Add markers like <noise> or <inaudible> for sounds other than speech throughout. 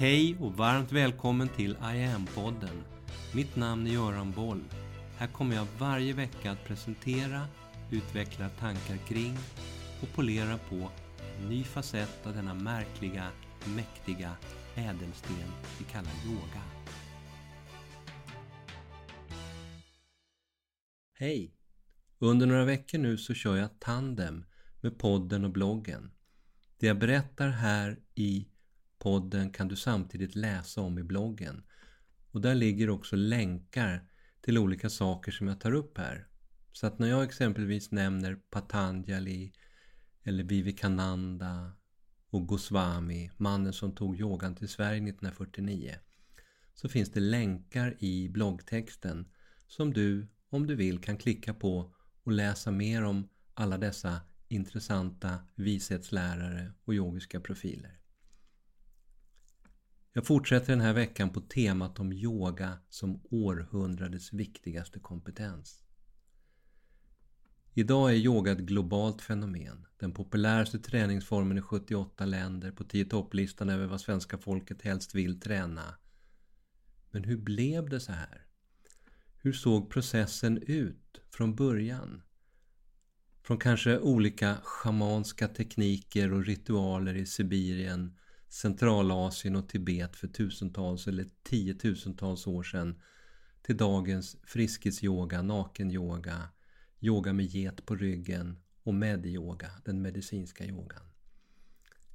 Hej och varmt välkommen till I am-podden. Mitt namn är Göran Boll. Här kommer jag varje vecka att presentera, utveckla tankar kring och polera på en ny facett av denna märkliga, mäktiga ädelsten vi kallar yoga. Hej! Under några veckor nu så kör jag tandem med podden och bloggen. Det jag berättar här i podden kan du samtidigt läsa om i bloggen. Och där ligger också länkar till olika saker som jag tar upp här. Så att när jag exempelvis nämner Patanjali eller Vivekananda och Goswami, mannen som tog yogan till Sverige 1949, så finns det länkar i bloggtexten som du, om du vill, kan klicka på och läsa mer om alla dessa intressanta vishetslärare och yogiska profiler. Jag fortsätter den här veckan på temat om yoga som århundradets viktigaste kompetens. Idag är yoga ett globalt fenomen. Den populäraste träningsformen i 78 länder på 10 topplistan över vad svenska folket helst vill träna. Men hur blev det så här? Hur såg processen ut från början? Från kanske olika schamanska tekniker och ritualer i Sibirien Centralasien och Tibet för tusentals eller tiotusentals år sedan till dagens friskisyoga, nakenyoga, yoga med get på ryggen och medyoga, den medicinska yogan.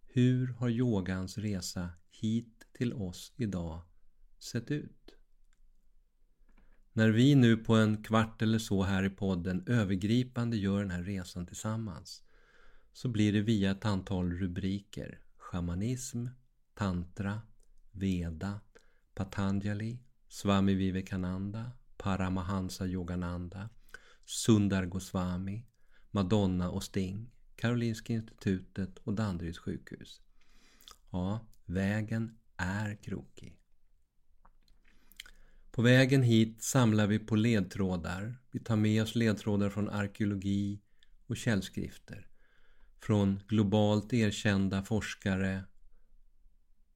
Hur har yogans resa hit till oss idag sett ut? När vi nu på en kvart eller så här i podden övergripande gör den här resan tillsammans så blir det via ett antal rubriker shamanism, tantra, veda, Patanjali, Swami Vivekananda, Paramahansa Yogananda, Sundar Goswami, Madonna och Sting, Karolinska institutet och Danderyds sjukhus. Ja, vägen är krokig. På vägen hit samlar vi på ledtrådar. Vi tar med oss ledtrådar från arkeologi och källskrifter från globalt erkända forskare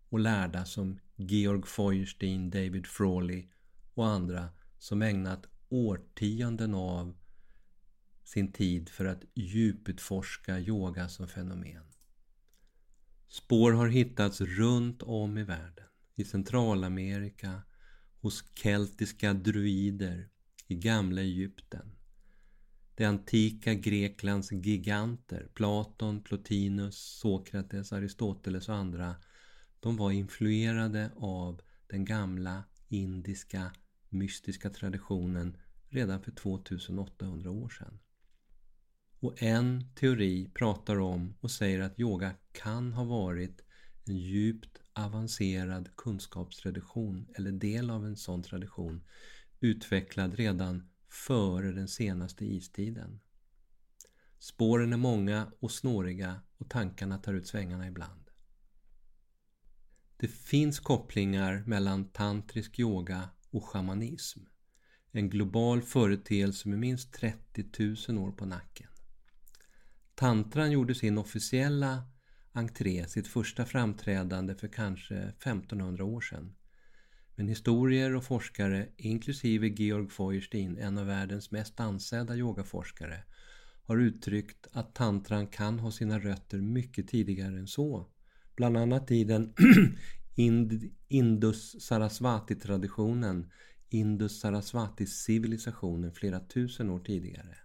och lärda som Georg Feuerstein, David Frawley och andra som ägnat årtionden av sin tid för att djuputforska yoga som fenomen. Spår har hittats runt om i världen. I Centralamerika, hos keltiska druider, i gamla Egypten, det antika Greklands giganter, Platon, Plotinus, Sokrates, Aristoteles och andra, de var influerade av den gamla indiska mystiska traditionen redan för 2800 år sedan. Och en teori pratar om och säger att yoga kan ha varit en djupt avancerad kunskapstradition eller del av en sån tradition utvecklad redan före den senaste istiden. Spåren är många och snåriga och tankarna tar ut svängarna ibland. Det finns kopplingar mellan tantrisk yoga och shamanism. En global företeelse med minst 30 000 år på nacken. Tantran gjorde sin officiella entré, sitt första framträdande för kanske 1500 år sedan. Men historier och forskare, inklusive Georg Feuerstein, en av världens mest ansedda yogaforskare, har uttryckt att tantran kan ha sina rötter mycket tidigare än så. Bland annat i den <clears throat> Indus-Sarasvati-traditionen, Indus-Sarasvati-civilisationen flera tusen år tidigare.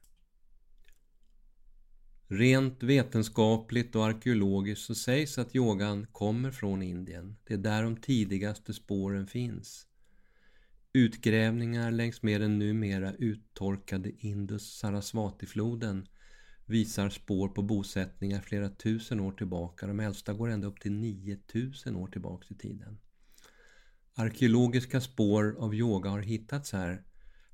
Rent vetenskapligt och arkeologiskt så sägs att yogan kommer från Indien. Det är där de tidigaste spåren finns. Utgrävningar längs med den numera uttorkade Indus-Sarasvati-floden visar spår på bosättningar flera tusen år tillbaka. De äldsta går ända upp till 9000 år tillbaka i tiden. Arkeologiska spår av yoga har hittats här,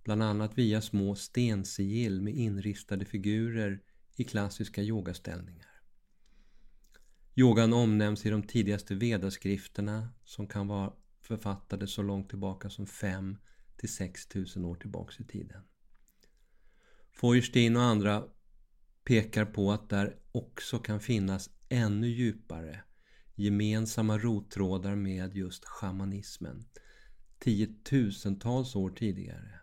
bland annat via små stensigill med inristade figurer i klassiska yogaställningar. Yogan omnämns i de tidigaste vedaskrifterna som kan vara författade så långt tillbaka som 5 till 6 000 år tillbaka i tiden. Feuerstein och andra pekar på att där också kan finnas ännu djupare gemensamma rottrådar med just shamanismen tiotusentals år tidigare.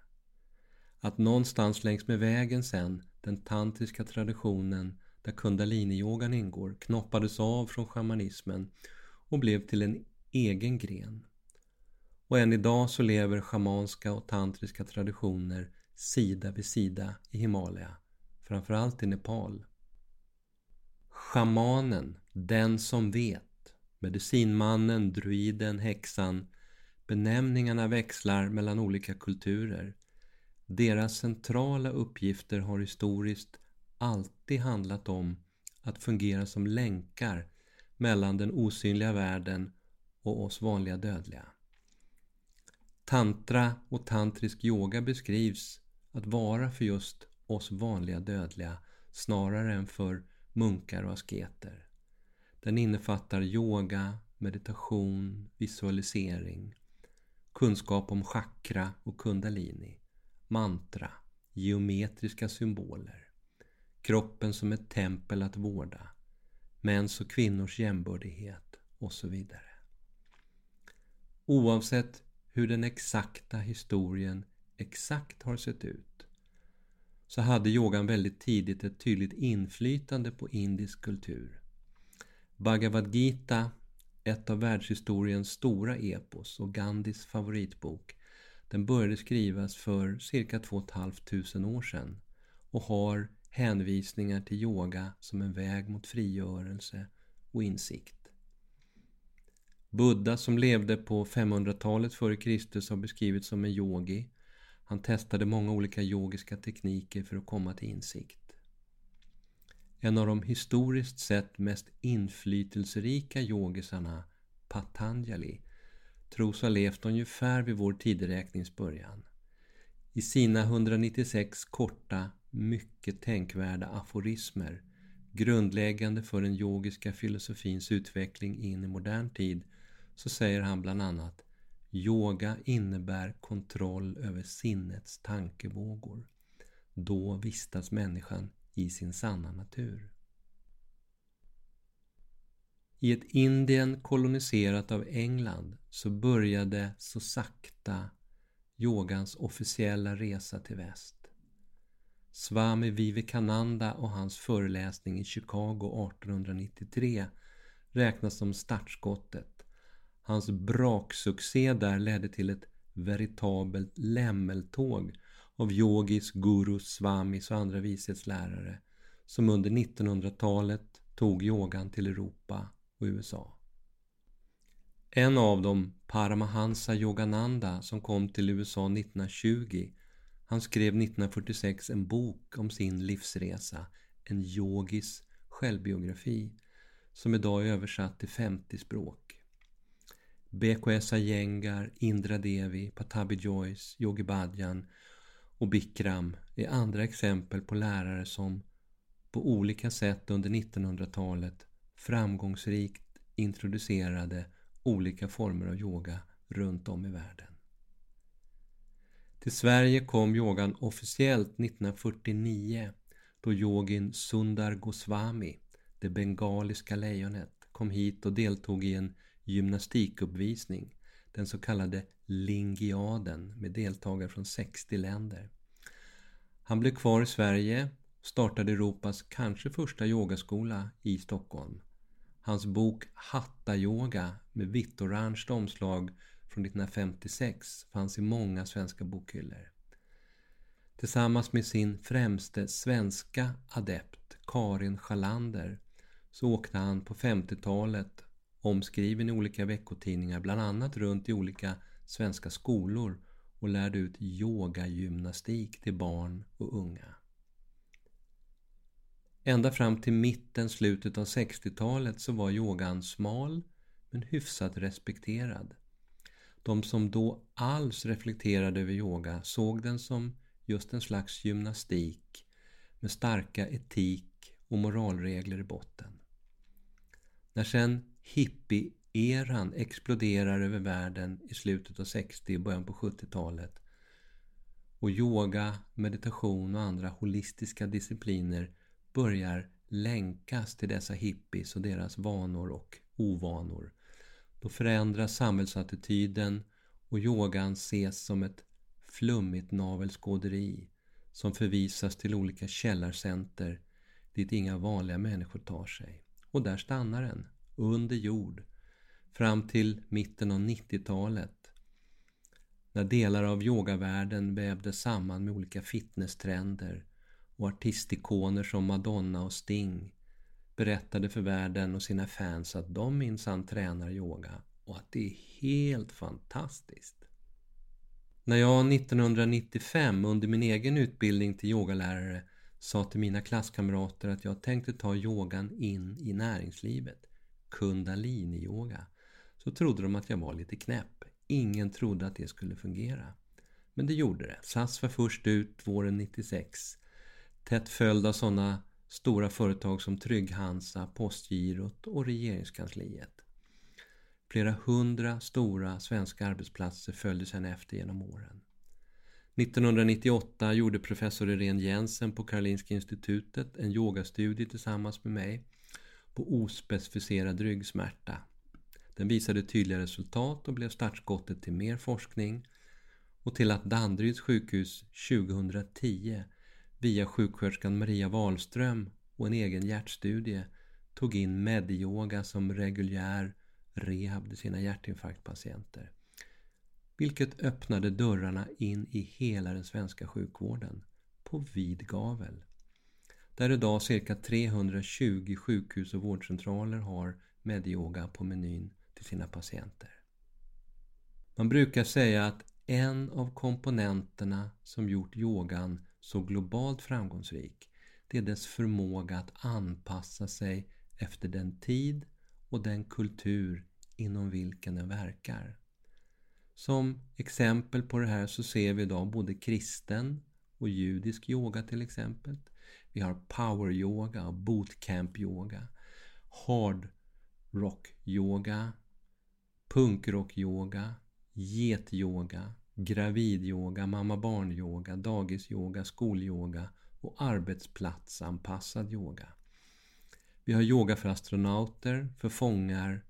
Att någonstans längs med vägen sen den tantriska traditionen där kundaliniyogan ingår knoppades av från shamanismen och blev till en egen gren. Och än idag så lever schamanska och tantriska traditioner sida vid sida i Himalaya, framförallt i Nepal. Schamanen, den som vet, medicinmannen, druiden, häxan, benämningarna växlar mellan olika kulturer. Deras centrala uppgifter har historiskt alltid handlat om att fungera som länkar mellan den osynliga världen och oss vanliga dödliga. Tantra och tantrisk yoga beskrivs att vara för just oss vanliga dödliga snarare än för munkar och asketer. Den innefattar yoga, meditation, visualisering, kunskap om chakra och kundalini, mantra, geometriska symboler, kroppen som ett tempel att vårda, mäns och kvinnors jämbördighet och så vidare. Oavsett hur den exakta historien exakt har sett ut så hade yogan väldigt tidigt ett tydligt inflytande på indisk kultur. Bhagavad Gita, ett av världshistoriens stora epos och Gandhis favoritbok, den började skrivas för cirka 2 500 år sedan och har hänvisningar till yoga som en väg mot frigörelse och insikt. Buddha som levde på 500-talet f.Kr. har beskrivits som en yogi. Han testade många olika yogiska tekniker för att komma till insikt. En av de historiskt sett mest inflytelserika yogisarna, Patanjali, tros ha levt ungefär vid vår tideräknings början. I sina 196 korta, mycket tänkvärda aforismer grundläggande för den yogiska filosofins utveckling in i modern tid så säger han bland annat Yoga innebär kontroll över sinnets tankevågor. Då vistas människan i sin sanna natur. I ett Indien koloniserat av England så började så sakta yogans officiella resa till väst. Swami Vivekananda och hans föreläsning i Chicago 1893 räknas som startskottet Hans braksuccé där ledde till ett veritabelt lämmeltåg av yogis, gurus, swamis och andra vishetslärare som under 1900-talet tog yogan till Europa och USA. En av dem, Paramahansa Yogananda, som kom till USA 1920, han skrev 1946 en bok om sin livsresa, en yogis självbiografi, som idag är översatt till 50 språk. BKS Iyengar, Indra Devi, Patabi Joyce, Yogi Bhajan och Bikram är andra exempel på lärare som på olika sätt under 1900-talet framgångsrikt introducerade olika former av yoga runt om i världen. Till Sverige kom yogan officiellt 1949 då yogin Sundar Goswami, det bengaliska lejonet, kom hit och deltog i en gymnastikuppvisning, den så kallade Lingiaden med deltagare från 60 länder. Han blev kvar i Sverige startade Europas kanske första yogaskola i Stockholm. Hans bok Hatta-yoga med vitt-orange omslag från 1956 fanns i många svenska bokhyllor. Tillsammans med sin främste svenska adept Karin Schalander så åkte han på 50-talet omskriven i olika veckotidningar, bland annat runt i olika svenska skolor och lärde ut yogagymnastik till barn och unga. Ända fram till mitten, slutet av 60-talet så var yogan smal men hyfsat respekterad. De som då alls reflekterade över yoga såg den som just en slags gymnastik med starka etik och moralregler i botten. När sen hippie-eran exploderar över världen i slutet av 60 och början på 70-talet. Och yoga, meditation och andra holistiska discipliner börjar länkas till dessa hippies och deras vanor och ovanor. Då förändras samhällsattityden och yogan ses som ett flummigt navelskåderi som förvisas till olika källarcenter dit inga vanliga människor tar sig. Och där stannar den, under jord, fram till mitten av 90-talet när delar av yogavärlden vävdes samman med olika fitnesstrender och artistikoner som Madonna och Sting berättade för världen och sina fans att de minsann tränar yoga och att det är helt fantastiskt. När jag 1995 under min egen utbildning till yogalärare sa till mina klasskamrater att jag tänkte ta yogan in i näringslivet, kundalini-yoga, så trodde de att jag var lite knäpp. Ingen trodde att det skulle fungera. Men det gjorde det. SAS var först ut våren 96. Tätt följd av sådana stora företag som Trygg-Hansa, Postgirot och Regeringskansliet. Flera hundra stora svenska arbetsplatser följde sedan efter genom åren. 1998 gjorde professor Irene Jensen på Karolinska institutet en yogastudie tillsammans med mig på ospecificerad ryggsmärta. Den visade tydliga resultat och blev startskottet till mer forskning och till att Danderyds sjukhus 2010 via sjuksköterskan Maria Wahlström och en egen hjärtstudie tog in medyoga som reguljär rehab till sina hjärtinfarktpatienter. Vilket öppnade dörrarna in i hela den svenska sjukvården på vid gavel. Där idag cirka 320 sjukhus och vårdcentraler har medyoga på menyn till sina patienter. Man brukar säga att en av komponenterna som gjort yogan så globalt framgångsrik det är dess förmåga att anpassa sig efter den tid och den kultur inom vilken den verkar. Som exempel på det här så ser vi idag både kristen och judisk yoga till exempel. Vi har power yoga och bootcamp yoga. Hard rock yoga. Punkrock yoga. Get-yoga. Gravidyoga, mamma-barn-yoga, dagis-yoga, skol-yoga och arbetsplatsanpassad yoga. Vi har yoga för astronauter, för fångar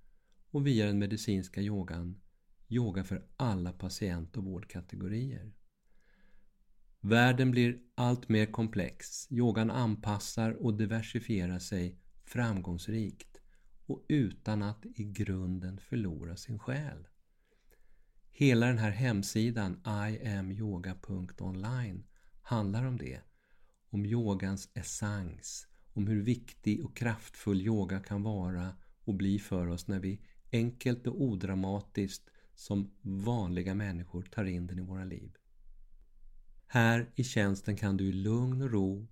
och via den medicinska yogan yoga för alla patient och vårdkategorier. Världen blir allt mer komplex. Yogan anpassar och diversifierar sig framgångsrikt och utan att i grunden förlora sin själ. Hela den här hemsidan iamyoga.online handlar om det. Om yogans essens, om hur viktig och kraftfull yoga kan vara och bli för oss när vi enkelt och odramatiskt som vanliga människor tar in den i våra liv. Här i tjänsten kan du i lugn och ro,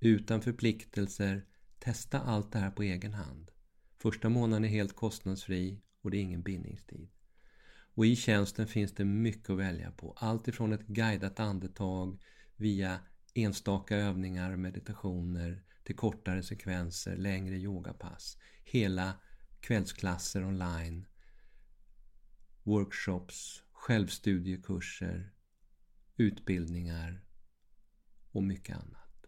utan förpliktelser, testa allt det här på egen hand. Första månaden är helt kostnadsfri och det är ingen bindningstid. Och i tjänsten finns det mycket att välja på. Allt ifrån ett guidat andetag via enstaka övningar, meditationer till kortare sekvenser, längre yogapass. Hela kvällsklasser online, workshops, självstudiekurser, utbildningar och mycket annat.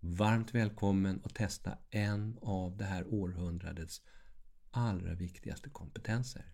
Varmt välkommen att testa en av det här århundradets allra viktigaste kompetenser.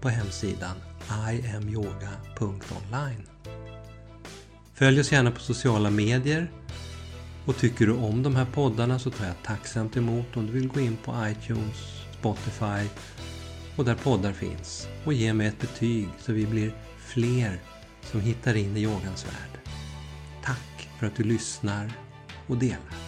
på hemsidan iamyoga.online. Följ oss gärna på sociala medier och tycker du om de här poddarna så tar jag tacksamt emot om du vill gå in på iTunes, Spotify och där poddar finns och ge mig ett betyg så vi blir fler som hittar in i yogans värld. Tack för att du lyssnar och delar.